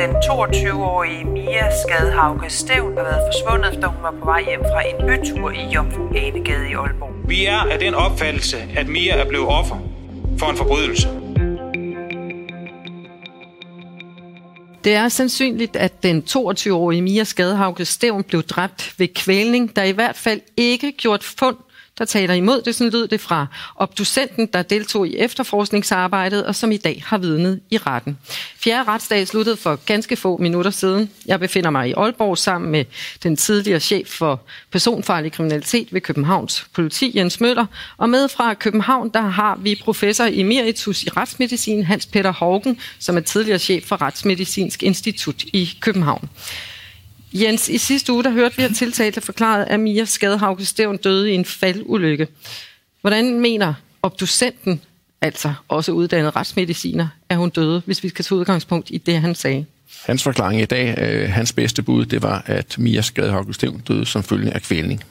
Den 22-årige Mia Skadhauke Stævn har været forsvundet, da hun var på vej hjem fra en bytur i Jomfru Anegade i Aalborg. Vi er af den opfattelse, at Mia er blevet offer for en forbrydelse. Det er sandsynligt, at den 22-årige Mia Skadehauke Stævn blev dræbt ved kvælning, der i hvert fald ikke gjort fund, der taler imod det. Sådan lød det fra obducenten, der deltog i efterforskningsarbejdet, og som i dag har vidnet i retten. Fjerde retsdag sluttede for ganske få minutter siden. Jeg befinder mig i Aalborg sammen med den tidligere chef for personfarlig kriminalitet ved Københavns politi, Jens Møller. Og med fra København, der har vi professor emeritus i retsmedicin, Hans Peter Hågen, som er tidligere chef for Retsmedicinsk Institut i København. Jens, i sidste uge der hørte vi, at tiltalte forklaret, at Mia Skadehauke Stævn døde i en faldulykke. Hvordan mener obducenten, altså også uddannet retsmediciner, at hun døde, hvis vi skal tage udgangspunkt i det, han sagde? Hans forklaring i dag, øh, hans bedste bud, det var, at Mia Skadehauke Stævn døde som følge af kvælning.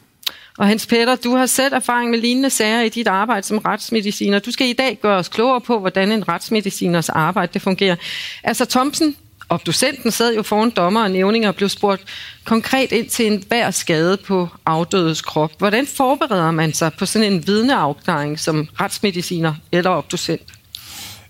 Og Hans Peter, du har selv erfaring med lignende sager i dit arbejde som retsmediciner. Du skal i dag gøre os klogere på, hvordan en retsmediciners arbejde det fungerer. Altså Thomsen, obducenten, sad jo foran dommer og nævninger og blev spurgt konkret ind til en hver skade på afdødes krop. Hvordan forbereder man sig på sådan en vidneafklaring som retsmediciner eller obducent?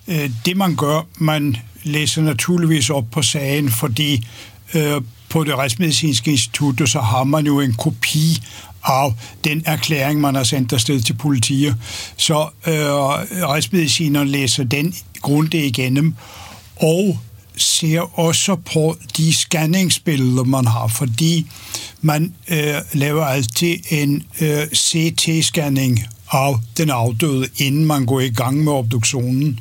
Øh, det man gør, man læser naturligvis op på sagen, fordi øh, på det retsmedicinske institut, så har man jo en kopi af den erklæring, man har sendt afsted til politiet. Så øh, retsmedicineren læser den grundigt igennem, og ser også på de scanningsbilleder, man har, fordi man øh, laver altid en øh, CT-scanning af den afdøde, inden man går i gang med obduktionen,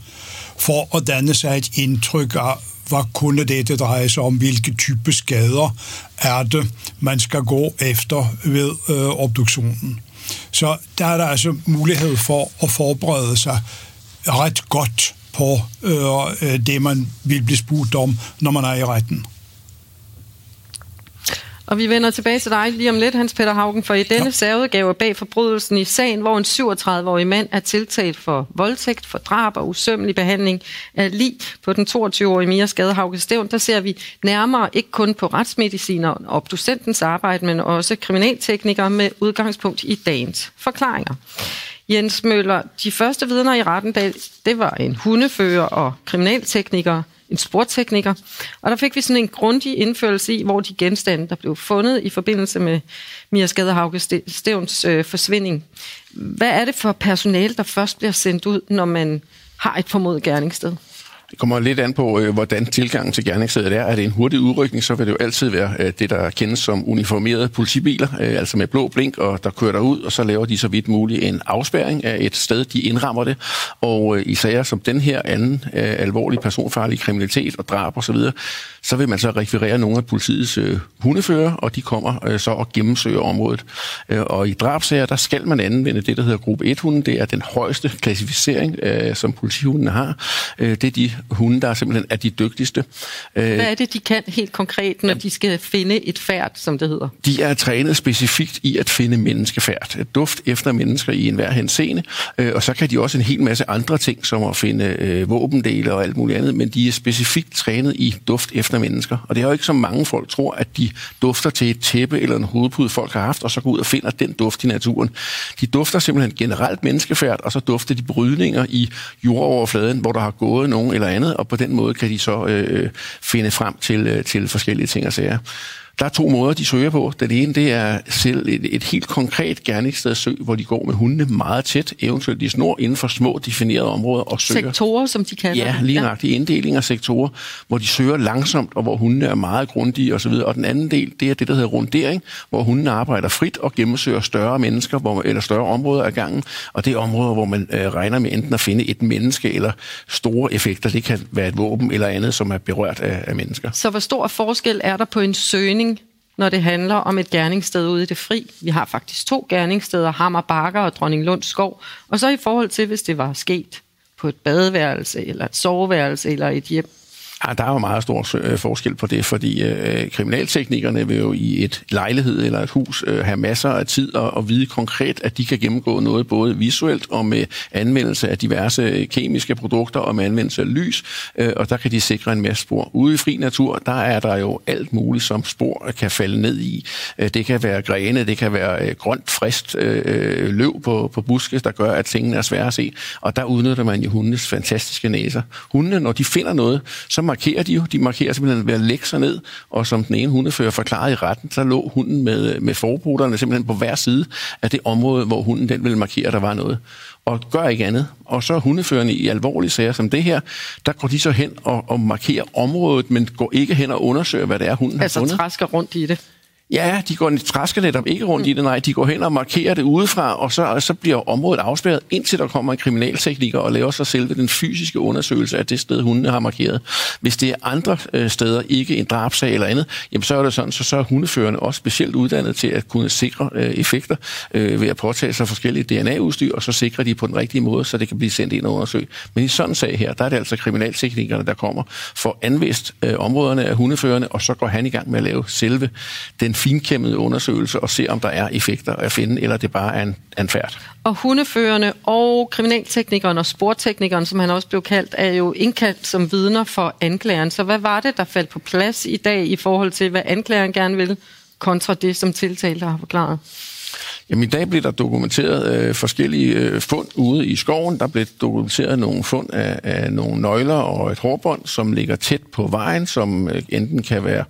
for at danne sig et indtryk af, hvad kunne det, det drejer sig om, hvilke type skader er det, man skal gå efter ved øh, obduktionen. Så der er der altså mulighed for at forberede sig ret godt på øh, det, man vil blive spurgt om, når man er i retten. Og vi vender tilbage til dig lige om lidt, Hans Peter Haugen, for i denne ja. særudgave bag forbrydelsen i sagen, hvor en 37-årig mand er tiltalt for voldtægt, for drab og usømmelig behandling af lig på den 22-årige Mia Skadehauke Stævn, der ser vi nærmere ikke kun på retsmediciner og obducentens arbejde, men også kriminalteknikere med udgangspunkt i dagens forklaringer. Jens Møller, de første vidner i retten, det var en hundefører og kriminaltekniker, en sportekniker. Og der fik vi sådan en grundig indførelse i, hvor de genstande, der blev fundet i forbindelse med Mia Skadehauke Stævns øh, forsvinding. Hvad er det for personale, der først bliver sendt ud, når man har et formodet gerningssted? Det kommer lidt an på, øh, hvordan tilgangen til gerningsstedet er. Er det en hurtig udrykning, så vil det jo altid være øh, det, der kendes som uniformerede politibiler, øh, altså med blå blink, og der kører der ud, og så laver de så vidt muligt en afspærring af et sted, de indrammer det. Og øh, i sager som den her anden øh, alvorlig personfarlig kriminalitet og drab osv., så, så vil man så rekvirere nogle af politiets øh, hundefører, og de kommer så og gennemsøger området. Og i drabsager, der skal man anvende det, der hedder gruppe 1-hunden. Det er den højeste klassificering, som politihundene har. Det er de hunde, der simpelthen er de dygtigste. Hvad er det, de kan helt konkret, når de skal finde et færd, som det hedder? De er trænet specifikt i at finde menneskefærd. Duft efter mennesker i enhver henseende. Og så kan de også en hel masse andre ting, som at finde våbendele og alt muligt andet, men de er specifikt trænet i duft efter mennesker. Og det er jo ikke så mange folk tror, at de dufter til et tæppe eller en hovedpude, folk har haft, og så går ud og finder den duft i naturen. De dufter simpelthen generelt menneskefærd, og så dufter de brydninger i jordoverfladen, hvor der har gået nogen eller andet, og på den måde kan de så øh, øh, finde frem til, øh, til forskellige ting og sager. Der er to måder, de søger på. Den ene, det er selv et, et helt konkret gerningsstedsøg, hvor de går med hundene meget tæt, eventuelt i snor inden for små definerede områder og søger. Sektorer, som de kalder Ja, lige nøjagtigt inddeling af sektorer, hvor de søger langsomt, og hvor hundene er meget grundige osv. Og den anden del, det er det, der hedder rundering, hvor hundene arbejder frit og gennemsøger større mennesker hvor, eller større områder af gangen. Og det er områder, hvor man øh, regner med enten at finde et menneske eller store effekter. Det kan være et våben eller andet, som er berørt af, af mennesker. Så hvor stor forskel er der på en søgning når det handler om et gerningssted ude i det fri. Vi har faktisk to gerningssteder, Hammer Bakker og Dronning Lund Skov. Og så i forhold til, hvis det var sket på et badeværelse, eller et soveværelse, eller et hjem, Ja, der er jo meget stor øh, forskel på det, fordi øh, kriminalteknikerne vil jo i et lejlighed eller et hus øh, have masser af tid og, og vide konkret, at de kan gennemgå noget både visuelt og med anvendelse af diverse øh, kemiske produkter og med anvendelse af lys, øh, og der kan de sikre en masse spor. Ude i fri natur, der er der jo alt muligt, som spor kan falde ned i. Øh, det kan være grene, det kan være grønt, frist øh, løv på, på buske, der gør, at tingene er svære at se, og der udnytter man jo hundenes fantastiske næser. Hundene, når de finder noget, så markerer de jo. De markerer simpelthen ved at lægge sig ned, og som den ene hundefører forklarede i retten, så lå hunden med, med forbuderne simpelthen på hver side af det område, hvor hunden den ville markere, at der var noget og gør ikke andet. Og så hundeførende i alvorlige sager som det her, der går de så hen og, og markerer området, men går ikke hen og undersøger, hvad det er, hunden altså har fundet. Altså træsker rundt i det. Ja, de går træsker netop ikke rundt mm. i det, nej. De går hen og markerer det udefra, og så, og så bliver området afspærret, indtil der kommer en kriminaltekniker og laver sig selve den fysiske undersøgelse af det sted, hundene har markeret. Hvis det er andre øh, steder, ikke en drabsag eller andet, jamen så er det sådan, så, så er hundeførende også specielt uddannet til at kunne sikre øh, effekter øh, ved at påtage sig forskellige DNA-udstyr, og så sikre de på den rigtige måde, så det kan blive sendt ind og undersøgt. Men i sådan en sag her, der er det altså kriminalteknikerne, der kommer for anvist øh, områderne af hundeførende, og så går han i gang med at lave selve den finkæmmede undersøgelse og se, om der er effekter at finde, eller det bare er en, en færd. Og hundeførende og kriminalteknikeren og sporteknikeren, som han også blev kaldt, er jo indkaldt som vidner for anklageren. Så hvad var det, der faldt på plads i dag i forhold til, hvad anklageren gerne vil, kontra det, som tiltalte har forklaret? Jamen i dag blev der dokumenteret øh, forskellige øh, fund ude i skoven. Der blev dokumenteret nogle fund af, af nogle nøgler og et hårbånd, som ligger tæt på vejen, som øh, enten kan være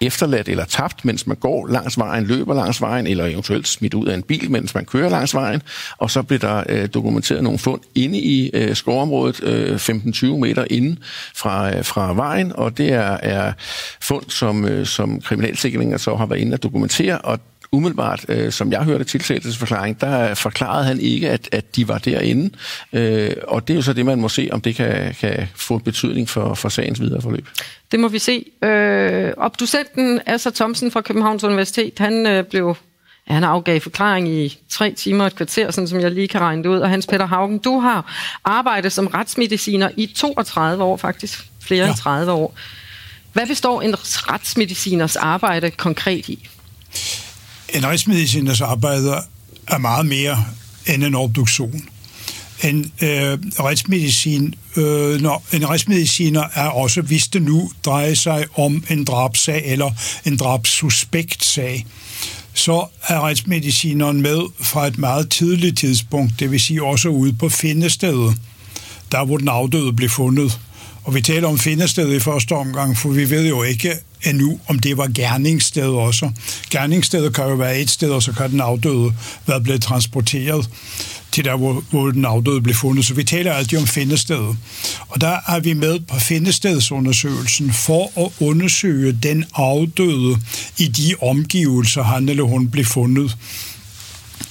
efterladt eller tabt, mens man går langs vejen, løber langs vejen, eller eventuelt smidt ud af en bil, mens man kører langs vejen. Og så blev der øh, dokumenteret nogle fund inde i øh, skovområdet, øh, 15-20 meter inde fra, øh, fra vejen, og det er, er fund, som, øh, som kriminalsikringen så har været inde at dokumentere, og umiddelbart, øh, som jeg hørte tiltalelsesforklaring, der forklarede han ikke, at, at de var derinde. Øh, og det er jo så det, man må se, om det kan, kan få betydning for, for sagens videre forløb. Det må vi se. Øh, obducenten Asser Thomsen fra Københavns Universitet, han øh, blev Ja, han afgav forklaring i tre timer og et kvarter, sådan som jeg lige kan regne det ud. Og Hans Peter Haugen, du har arbejdet som retsmediciner i 32 år faktisk, flere ja. end 30 år. Hvad består en retsmediciners arbejde konkret i? En retsmediciners arbejde er meget mere end en obduktion. En øh, retsmedicin, øh, når en retsmediciner er også, hvis det nu drejer sig om en drabsag eller en drabssuspekt sag, så er retsmedicineren med fra et meget tidligt tidspunkt, det vil sige også ude på findestedet, der hvor den afdøde blev fundet. Og vi taler om findestedet i første omgang, for vi ved jo ikke endnu, om det var gerningssted også. Gerningsstedet kan jo være et sted, og så kan den afdøde være blevet transporteret til der, hvor, hvor den afdøde blev fundet. Så vi taler altid om findestedet. Og der er vi med på findestedsundersøgelsen for at undersøge den afdøde i de omgivelser, han eller hun blev fundet.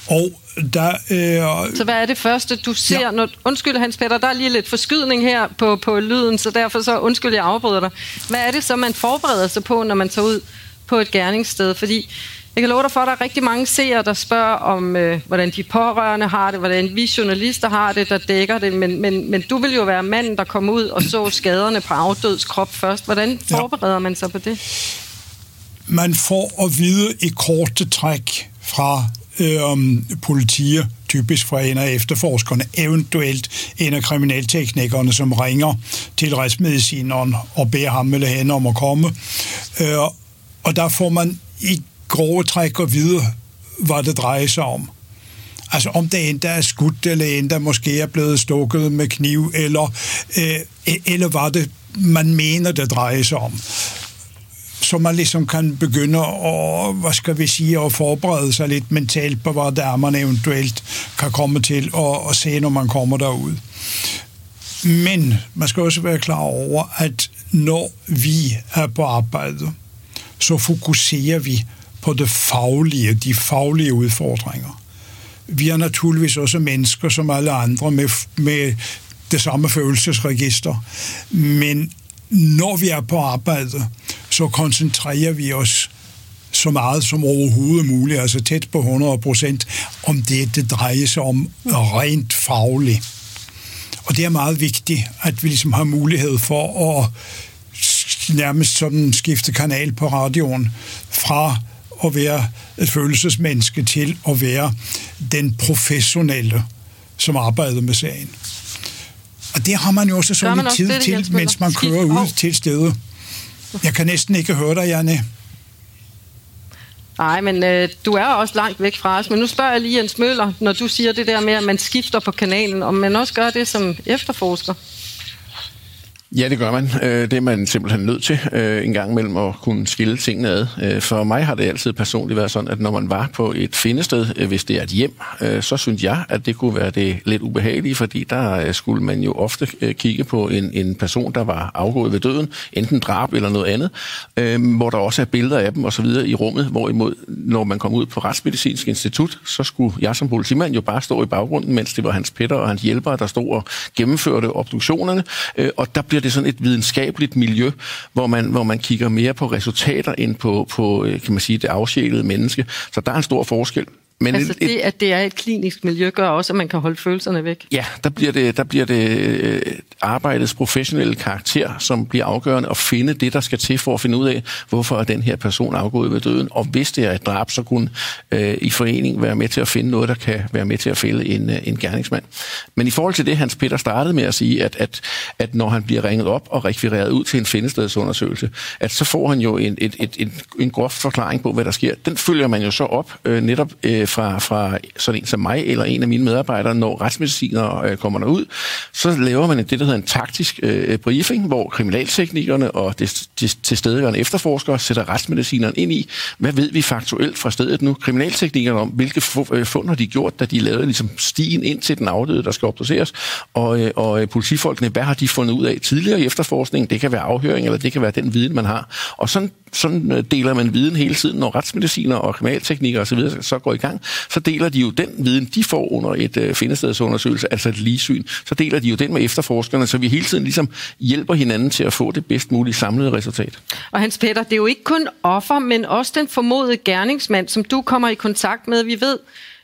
Og der, øh, så hvad er det første, du ser? Ja. Når, undskyld, Hans Peter, der er lige lidt forskydning her på, på lyden, så derfor så undskyld, jeg afbryder dig. Hvad er det så, man forbereder sig på, når man tager ud på et gerningssted? Fordi jeg kan love dig for, at der er rigtig mange seere, der spørger om, øh, hvordan de pårørende har det, hvordan vi journalister har det, der dækker det, men, men, men du vil jo være manden, der kommer ud og så skaderne på afdøds krop først. Hvordan forbereder ja. man sig på det? Man får at vide i korte træk fra øh, politier, typisk fra en af efterforskerne, eventuelt en af kriminalteknikerne, som ringer til retsmedicineren og beder ham eller hende om at komme. Øh, og der får man i grove træk at vide, hvad det drejer sig om. Altså om det endda er skudt, eller endda måske er blevet stukket med kniv, eller, øh, e- eller hvad det man mener, det drejer sig om så man ligesom kan begynde at, hvad skal vi sige, at forberede sig lidt mentalt på, hvad det er, man eventuelt kan komme til og, og se, når man kommer derud. Men man skal også være klar over, at når vi er på arbejde, så fokuserer vi på det faglige, de faglige udfordringer. Vi er naturligvis også mennesker som alle andre med, med det samme følelsesregister, men når vi er på arbejde, så koncentrerer vi os så meget som overhovedet muligt, altså tæt på 100 procent, om det, det drejer sig om rent fagligt. Og det er meget vigtigt, at vi ligesom har mulighed for at nærmest sådan skifte kanal på radioen fra at være et følelsesmenneske til at være den professionelle, som arbejder med sagen. Og det har man jo også sådan lidt tid det, til, mens man kører ud til stedet. Jeg kan næsten ikke høre dig, Janne. Nej, men øh, du er også langt væk fra os. Men nu spørger jeg lige Jens Møller, når du siger det der med, at man skifter på kanalen, om man også gør det som efterforsker. Ja, det gør man. Øh, det er man simpelthen nødt til øh, en gang imellem at kunne skille tingene ad. Øh, for mig har det altid personligt været sådan, at når man var på et findested, hvis det er et hjem, så synes jeg, at det kunne være det lidt ubehagelige, fordi der skulle man jo ofte kigge på en, en person, der var afgået ved døden, enten drab eller noget andet, hvor der også er billeder af dem osv. i rummet, hvorimod når man kom ud på Retsmedicinsk Institut, så skulle jeg som politimand jo bare stå i baggrunden, mens det var hans Peter og hans hjælpere, der stod og gennemførte obduktionerne, og der bliver bliver det sådan et videnskabeligt miljø, hvor man, hvor man kigger mere på resultater end på, på øh, kan man sige, det afsjælede menneske. Så der er en stor forskel. Men altså et, det, at det er et klinisk miljø, gør også, at man kan holde følelserne væk? Ja, der bliver det, der bliver det øh, arbejdets professionelle karakter, som bliver afgørende at finde det, der skal til for at finde ud af, hvorfor er den her person afgået ved døden. Og hvis det er et drab, så kunne øh, i forening være med til at finde noget, der kan være med til at fælde en, øh, en gerningsmand. Men i forhold til det, Hans Peter startede med at sige, at, at, at når han bliver ringet op og rekvireret ud til en findestedsundersøgelse, at så får han jo en, et, et, en, en groft forklaring på, hvad der sker. Den følger man jo så op øh, netop øh, fra, fra sådan en som mig eller en af mine medarbejdere, når retsmediciner øh, kommer derud, så laver man det, der hedder en taktisk øh, briefing, hvor kriminalteknikerne og det, de tilstedeværende efterforskere sætter retsmedicineren ind i, hvad ved vi faktuelt fra stedet nu? Kriminalteknikerne om, hvilke øh, fund har de gjort, da de lavede ligesom stien ind til den afdøde, der skal obduceres, og, øh, og øh, politifolkene, hvad har de fundet ud af tidligere i efterforskningen? Det kan være afhøring, eller det kan være den viden, man har. Og sådan sådan øh, deler man viden hele tiden, når retsmediciner og kriminalteknikere osv. Så, så går i gang, så deler de jo den viden, de får under et øh, findestedsundersøgelse, altså et ligesyn, så deler de jo den med efterforskerne, så vi hele tiden ligesom hjælper hinanden til at få det bedst mulige samlede resultat. Og Hans Peter, det er jo ikke kun offer, men også den formodede gerningsmand, som du kommer i kontakt med. Vi ved,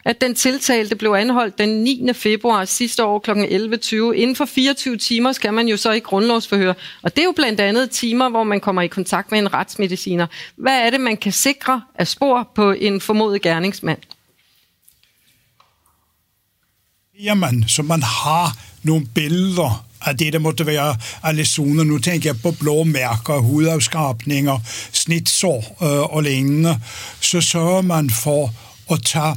at den tiltalte blev anholdt den 9. februar sidste år kl. 11.20. Inden for 24 timer skal man jo så i grundlovsforhør. Og det er jo blandt andet timer, hvor man kommer i kontakt med en retsmediciner. Hvad er det, man kan sikre af spor på en formodet gerningsmand? Jamen, så man har nogle billeder af det, der måtte være af lesioner. Nu tænker jeg på blå mærker, hudafskrabninger, snitsår øh, og lignende. Så sørger man for at tage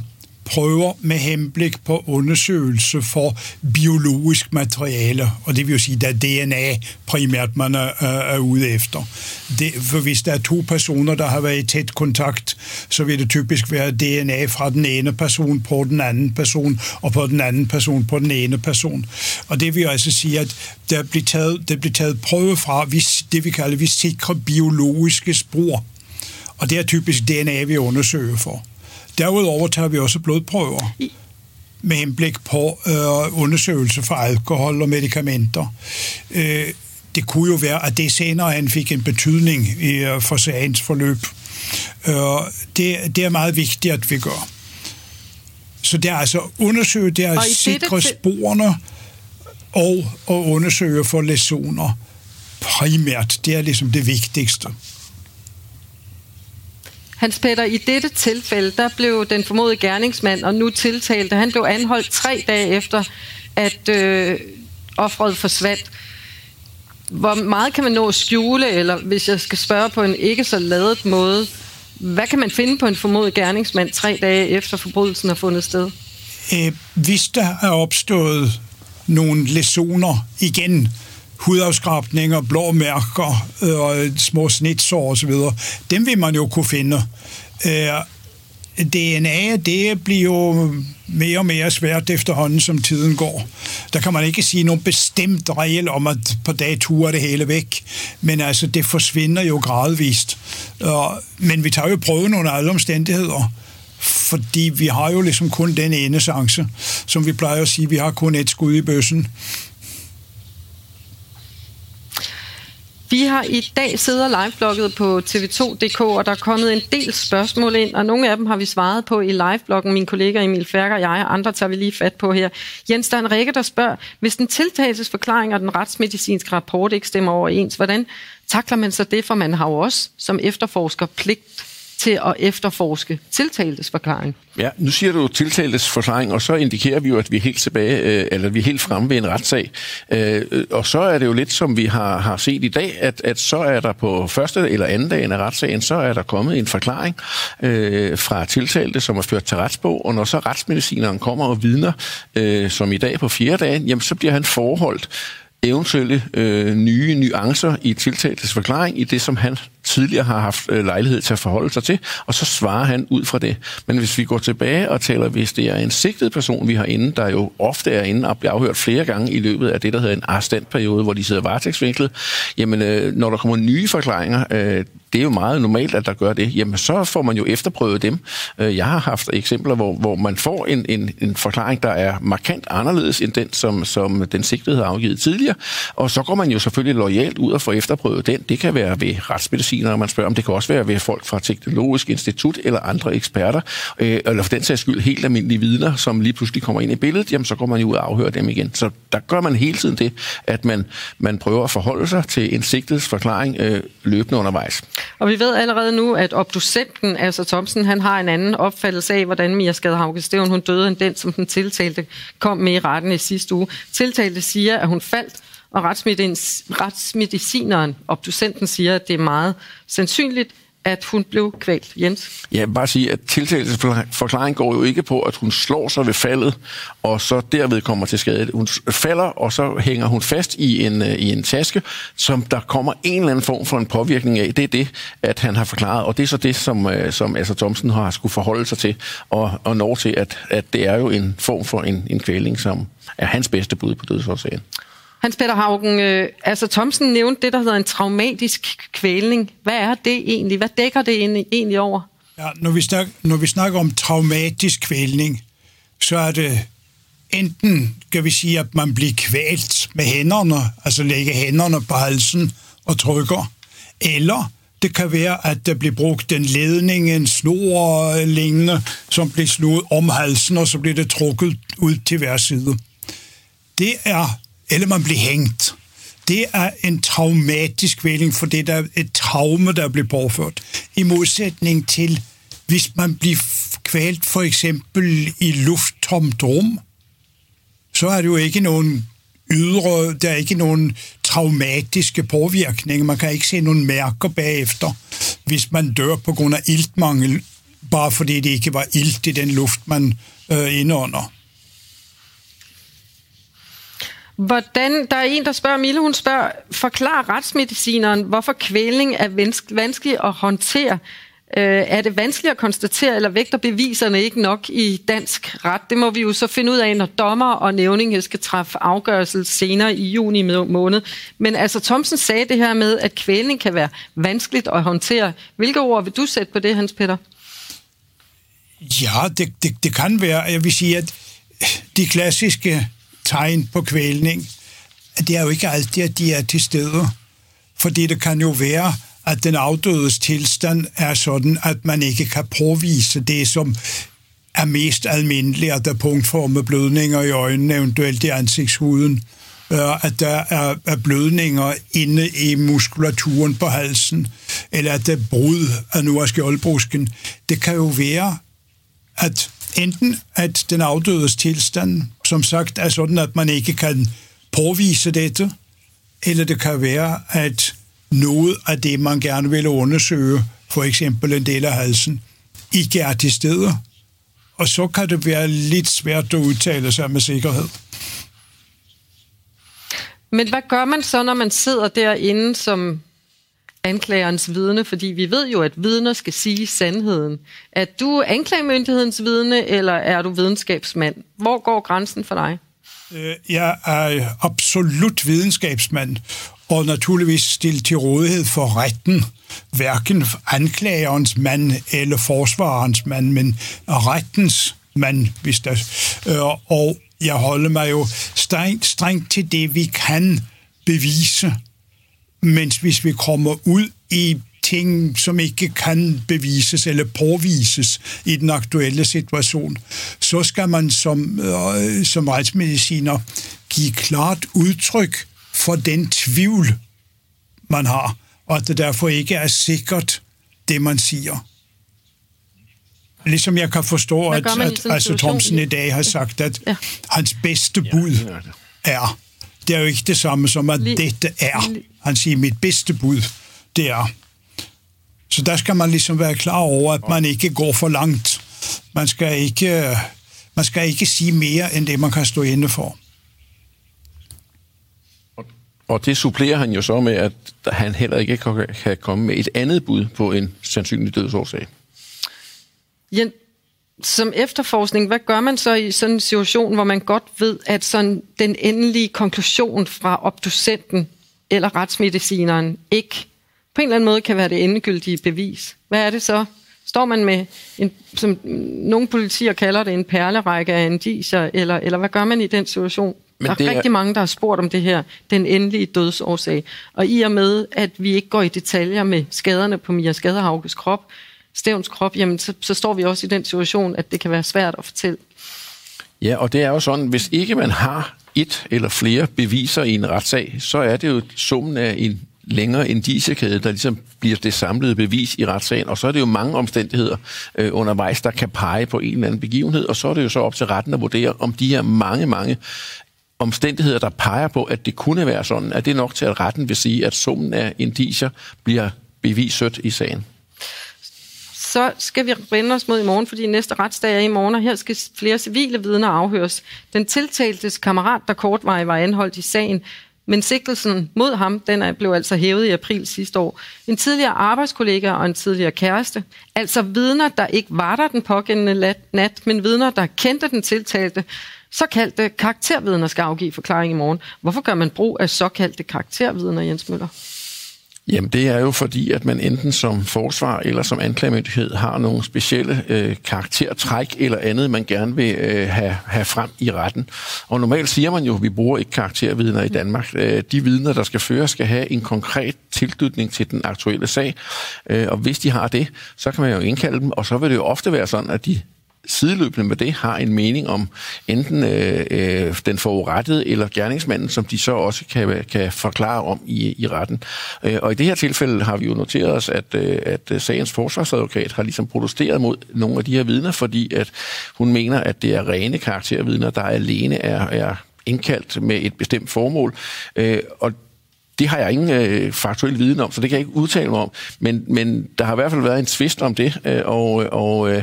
prøver med henblik på undersøgelse for biologisk materiale, og det vil jo sige, der er DNA primært, man er, er ude efter. Det, for hvis der er to personer, der har været i tæt kontakt, så vil det typisk være DNA fra den ene person på den anden person, og på den anden person på den ene person. Og det vil altså sige, at der bliver taget, der bliver taget prøve fra det, vi kalder vi sikre biologiske spor. Og det er typisk DNA, vi undersøger for. Derudover tager vi også blodprøver med henblik på øh, undersøgelse for alkohol og medicamenter. Øh, det kunne jo være, at det senere han fik en betydning i, øh, for sagens forløb. Øh, det, det er meget vigtigt, at vi gør. Så det er altså undersøge, det er at sikre sporene og at undersøge for lesioner primært. Det er ligesom det vigtigste. Hans Peter, i dette tilfælde, der blev den formodede gerningsmand og nu tiltalte, han blev anholdt tre dage efter, at øh, offret forsvandt. Hvor meget kan man nå at skjule, eller hvis jeg skal spørge på en ikke så ladet måde, hvad kan man finde på en formodet gerningsmand tre dage efter forbrydelsen har fundet sted? Øh, hvis der er opstået nogle lesioner igen, hudafskrabninger, blå mærker øh, og små snitsår osv., dem vil man jo kunne finde. Øh, DNA, det bliver jo mere og mere svært efterhånden, som tiden går. Der kan man ikke sige nogen bestemt regel om, at på dag to er det hele væk. Men altså, det forsvinder jo gradvist. Men vi tager jo prøven under alle omstændigheder. Fordi vi har jo ligesom kun den ene chance. Som vi plejer at sige, vi har kun et skud i bøssen. Vi har i dag siddet og liveblogget på tv2.dk, og der er kommet en del spørgsmål ind, og nogle af dem har vi svaret på i livebloggen. Min kollega Emil Færger og jeg, og andre tager vi lige fat på her. Jens, der er en række, der spørger, hvis den tiltagelsesforklaring og den retsmedicinske rapport ikke stemmer overens, hvordan takler man så det? For man har jo også som efterforsker pligt til at efterforske tiltaltes forklaring. Ja, nu siger du tiltaltes forklaring, og så indikerer vi jo, at vi er helt tilbage, øh, eller vi er helt fremme ved en retssag. Øh, og så er det jo lidt, som vi har, har set i dag, at, at så er der på første eller anden dagen af retssagen, så er der kommet en forklaring øh, fra tiltalte, som er ført til retsbog, og når så retsmedicineren kommer og vidner, øh, som i dag på fjerde dagen, jamen så bliver han forholdt eventuelle øh, nye nuancer i tiltaltes forklaring i det, som han tidligere har haft øh, lejlighed til at forholde sig til, og så svarer han ud fra det. Men hvis vi går tilbage og taler, hvis det er en sigtet person, vi har inde, der jo ofte er inde og bliver afhørt flere gange i løbet af det, der hedder en arrestantperiode, hvor de sidder varetægtsvinklet, jamen øh, når der kommer nye forklaringer, øh, det er jo meget normalt, at der gør det, jamen så får man jo efterprøvet dem. Øh, jeg har haft eksempler, hvor, hvor man får en, en, en forklaring, der er markant anderledes end den, som, som den sigtede har afgivet tidligere, og så går man jo selvfølgelig lojalt ud og får efterprøvet den. Det kan være ved retsmediciner, man spørger om, det kan også være ved folk fra Teknologisk Institut eller andre eksperter, øh, eller for den sags skyld helt almindelige vidner, som lige pludselig kommer ind i billedet, jamen så går man jo ud og afhører dem igen. Så der gør man hele tiden det, at man, man prøver at forholde sig til en sigtets forklaring øh, løbende undervejs. Og vi ved allerede nu, at obducenten, altså Thomsen, han har en anden opfattelse af, hvordan Mia Skadhauke Steven, hun døde, end den, som den tiltalte kom med i retten i sidste uge. Tiltalte siger, at hun faldt, og retsmedicineren, obducenten, siger, at det er meget sandsynligt, at hun blev kvalt. Jens? Ja, bare sige, at tiltalelsesforklaringen går jo ikke på, at hun slår sig ved faldet, og så derved kommer til skade. Hun falder, og så hænger hun fast i en, øh, i en taske, som der kommer en eller anden form for en påvirkning af. Det er det, at han har forklaret, og det er så det, som, øh, som Asser Thomsen har skulle forholde sig til, og, og når til, at, at det er jo en form for en, en kvæling, som er hans bedste bud på dødsårsagen. Hans Peter Haugen, øh, altså Thomsen nævnte det, der hedder en traumatisk kvælning. Hvad er det egentlig? Hvad dækker det egentlig over? Ja, når, vi snakker, når vi snakker om traumatisk kvælning, så er det enten, kan vi sige, at man bliver kvalt med hænderne, altså lægge hænderne på halsen og trykker, eller det kan være, at der bliver brugt en ledning, en snor lignende, som bliver slået om halsen, og så bliver det trukket ud til hver side. Det er eller man bliver hængt. Det er en traumatisk vælling, for det er et traume, der bliver påført. I modsætning til, hvis man bliver kvalt for eksempel i lufttomt rum, så er det jo ikke nogen ydre, der er ikke nogen traumatiske påvirkninger. Man kan ikke se nogen mærker bagefter, hvis man dør på grund af iltmangel, bare fordi det ikke var ilt i den luft, man øh, indånder. Hvordan, der er en, der spørger, Mille, hun spørger, forklar retsmedicineren, hvorfor kvælning er vanskelig at håndtere. Øh, er det vanskeligt at konstatere, eller vægter beviserne ikke nok i dansk ret? Det må vi jo så finde ud af, når dommer og nævning skal træffe afgørelse senere i juni måned. Men altså, Thomsen sagde det her med, at kvælning kan være vanskeligt at håndtere. Hvilke ord vil du sætte på det, Hans Peter? Ja, det, det, det kan være. Jeg vil sige, at de klassiske tegn på kvælning, det er jo ikke altid, at de er til stede. Fordi det kan jo være, at den afdødes tilstand er sådan, at man ikke kan påvise det, som er mest almindeligt, at der er punktformede blødninger i øjnene, eventuelt i ansigtshuden, øh, at der er blødninger inde i muskulaturen på halsen, eller at der er brud af nu af skjoldbrusken. Det kan jo være, at enten at den afdødes tilstand, som sagt, er sådan, at man ikke kan påvise dette, eller det kan være, at noget af det, man gerne vil undersøge, for eksempel en del af halsen, ikke er til stede. Og så kan det være lidt svært at udtale sig med sikkerhed. Men hvad gør man så, når man sidder derinde som anklagerens vidne, fordi vi ved jo, at vidner skal sige sandheden. Er du anklagemyndighedens vidne, eller er du videnskabsmand? Hvor går grænsen for dig? Øh, jeg er absolut videnskabsmand, og naturligvis stillet til rådighed for retten. Hverken anklagerens mand eller forsvarens mand, men rettens mand, hvis der... Øh, og jeg holder mig jo strengt, strengt til det, vi kan bevise mens hvis vi kommer ud i ting, som ikke kan bevises eller påvises i den aktuelle situation, så skal man som, øh, som retsmediciner give klart udtryk for den tvivl, man har, og at det derfor ikke er sikkert, det man siger. Ligesom jeg kan forstå, at, at altså Thomsen i dag har sagt, at ja. hans bedste bud er. Det er jo ikke det samme som, at dette er. Han siger, mit bedste bud, det er. Så der skal man ligesom være klar over, at man ikke går for langt. Man skal ikke, man skal ikke sige mere, end det man kan stå inde for. Og det supplerer han jo så med, at han heller ikke kan komme med et andet bud på en sandsynlig dødsårsag. Ja, som efterforskning, hvad gør man så i sådan en situation, hvor man godt ved, at sådan den endelige konklusion fra obducenten eller retsmedicineren ikke på en eller anden måde kan være det endegyldige bevis? Hvad er det så? Står man med, en, som nogle politier kalder det, en perlerække af indicier, eller, eller hvad gør man i den situation? Men der er, er rigtig mange, der har spurgt om det her, den endelige dødsårsag. Og i og med, at vi ikke går i detaljer med skaderne på Mia Skaderhauges krop, Stævns krop, jamen så, så står vi også i den situation, at det kan være svært at fortælle. Ja, og det er jo sådan, hvis ikke man har et eller flere beviser i en retssag, så er det jo summen af en længere indiciekæde, der ligesom bliver det samlede bevis i retssagen, og så er det jo mange omstændigheder øh, undervejs, der kan pege på en eller anden begivenhed, og så er det jo så op til retten at vurdere, om de her mange, mange omstændigheder, der peger på, at det kunne være sådan, at det er nok til, at retten vil sige, at summen af indicier bliver bevisødt i sagen så skal vi vende os mod i morgen, fordi næste retsdag er i morgen, og her skal flere civile vidner afhøres. Den tiltaltes kammerat, der kortvarigt var anholdt i sagen, men sigtelsen mod ham, den er, blev altså hævet i april sidste år. En tidligere arbejdskollega og en tidligere kæreste, altså vidner, der ikke var der den pågældende nat, men vidner, der kendte den tiltalte, såkaldte karaktervidner skal afgive forklaring i morgen. Hvorfor gør man brug af såkaldte karaktervidner, Jens Møller? Jamen det er jo fordi, at man enten som forsvar eller som anklagemyndighed har nogle specielle øh, karaktertræk eller andet, man gerne vil øh, have, have frem i retten. Og normalt siger man jo, at vi bruger ikke karaktervidner i Danmark. Øh, de vidner, der skal føres, skal have en konkret tilknytning til den aktuelle sag. Øh, og hvis de har det, så kan man jo indkalde dem, og så vil det jo ofte være sådan, at de sideløbende med det har en mening om enten øh, øh, den forurettede eller gerningsmanden, som de så også kan, kan forklare om i, i retten. Øh, og i det her tilfælde har vi jo noteret os, at, øh, at øh, sagens forsvarsadvokat har ligesom protesteret mod nogle af de her vidner, fordi at hun mener, at det er rene karaktervidner, der alene er, er indkaldt med et bestemt formål. Øh, og det har jeg ingen øh, faktuel viden om, så det kan jeg ikke udtale mig om. Men, men der har i hvert fald været en tvist om det, øh, og, og øh,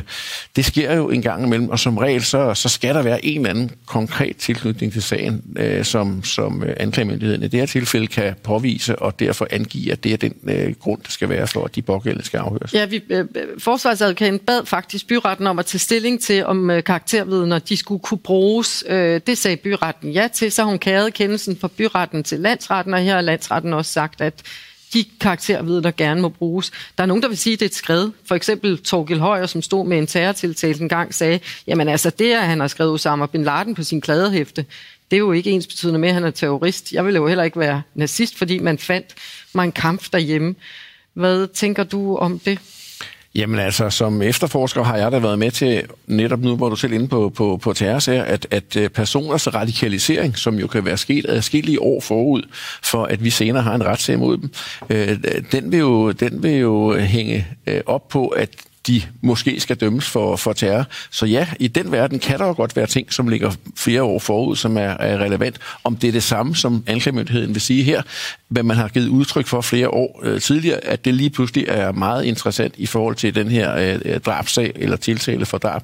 det sker jo en gang imellem, og som regel, så, så skal der være en eller anden konkret tilknytning til sagen, øh, som, som øh, anklagemyndigheden i det her tilfælde kan påvise, og derfor angive, at det er den øh, grund, der skal være for, at de pågældende skal afhøres. Ja, vi, øh, forsvarsadvokaten bad faktisk byretten om at tage stilling til, om øh, karaktervidner de skulle kunne bruges. Øh, det sagde byretten ja til, så hun kærede kendelsen fra byretten til landsretten, og her er landsretten landsretten også sagt, at de karaktervidner gerne må bruges. Der er nogen, der vil sige, at det er et skred. For eksempel Torgil Højer, som stod med en terrortiltale en gang, sagde, jamen altså det, at han har skrevet Osama Bin Laden på sin kladehæfte, det er jo ikke ens betydende med, at han er terrorist. Jeg ville jo heller ikke være nazist, fordi man fandt mig en kamp derhjemme. Hvad tænker du om det? Jamen altså, som efterforsker har jeg da været med til, netop nu, hvor du selv inde på, på, på terrorsager, at, at øh, personers radikalisering, som jo kan være sket adskillige år forud, for at vi senere har en retssag mod dem, øh, den, vil jo, den vil jo hænge øh, op på, at de måske skal dømmes for, for terror. Så ja, i den verden kan der jo godt være ting, som ligger flere år forud, som er, er relevant. Om det er det samme, som anklagemyndigheden vil sige her, hvad man har givet udtryk for flere år øh, tidligere, at det lige pludselig er meget interessant i forhold til den her øh, øh drabsag eller tiltale for drab.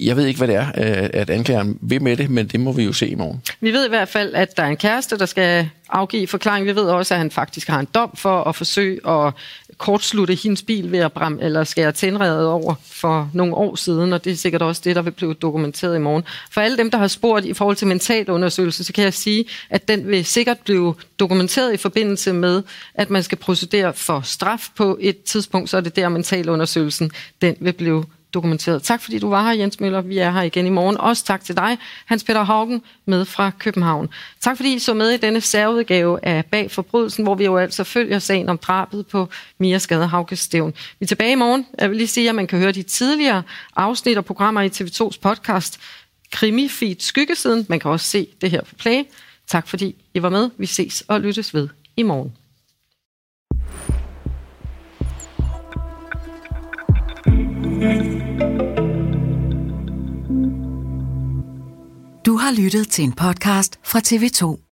Jeg ved ikke, hvad det er, øh, at anklageren vil med det, men det må vi jo se i morgen. Vi ved i hvert fald, at der er en kæreste, der skal afgive forklaring. Vi ved også, at han faktisk har en dom for at forsøge at kortslutte hendes bil ved at bram, eller skære tændredet over for nogle år siden, og det er sikkert også det, der vil blive dokumenteret i morgen. For alle dem, der har spurgt i forhold til mentalundersøgelse, så kan jeg sige, at den vil sikkert blive dokumenteret i forbindelse med, at man skal procedere for straf på et tidspunkt, så er det der mentalundersøgelsen, den vil blive dokumenteret. Tak fordi du var her, Jens Møller. Vi er her igen i morgen. Også tak til dig, Hans Peter Haugen, med fra København. Tak fordi I så med i denne særudgave af Bag Forbrydelsen, hvor vi jo altså følger sagen om drabet på Mia Skade Haugestævn. Vi er tilbage i morgen. Jeg vil lige sige, at man kan høre de tidligere afsnit og programmer i TV2's podcast Krimi Feed Skyggesiden. Man kan også se det her på Play. Tak fordi I var med. Vi ses og lyttes ved i morgen. Du har lyttet til en podcast fra TV2.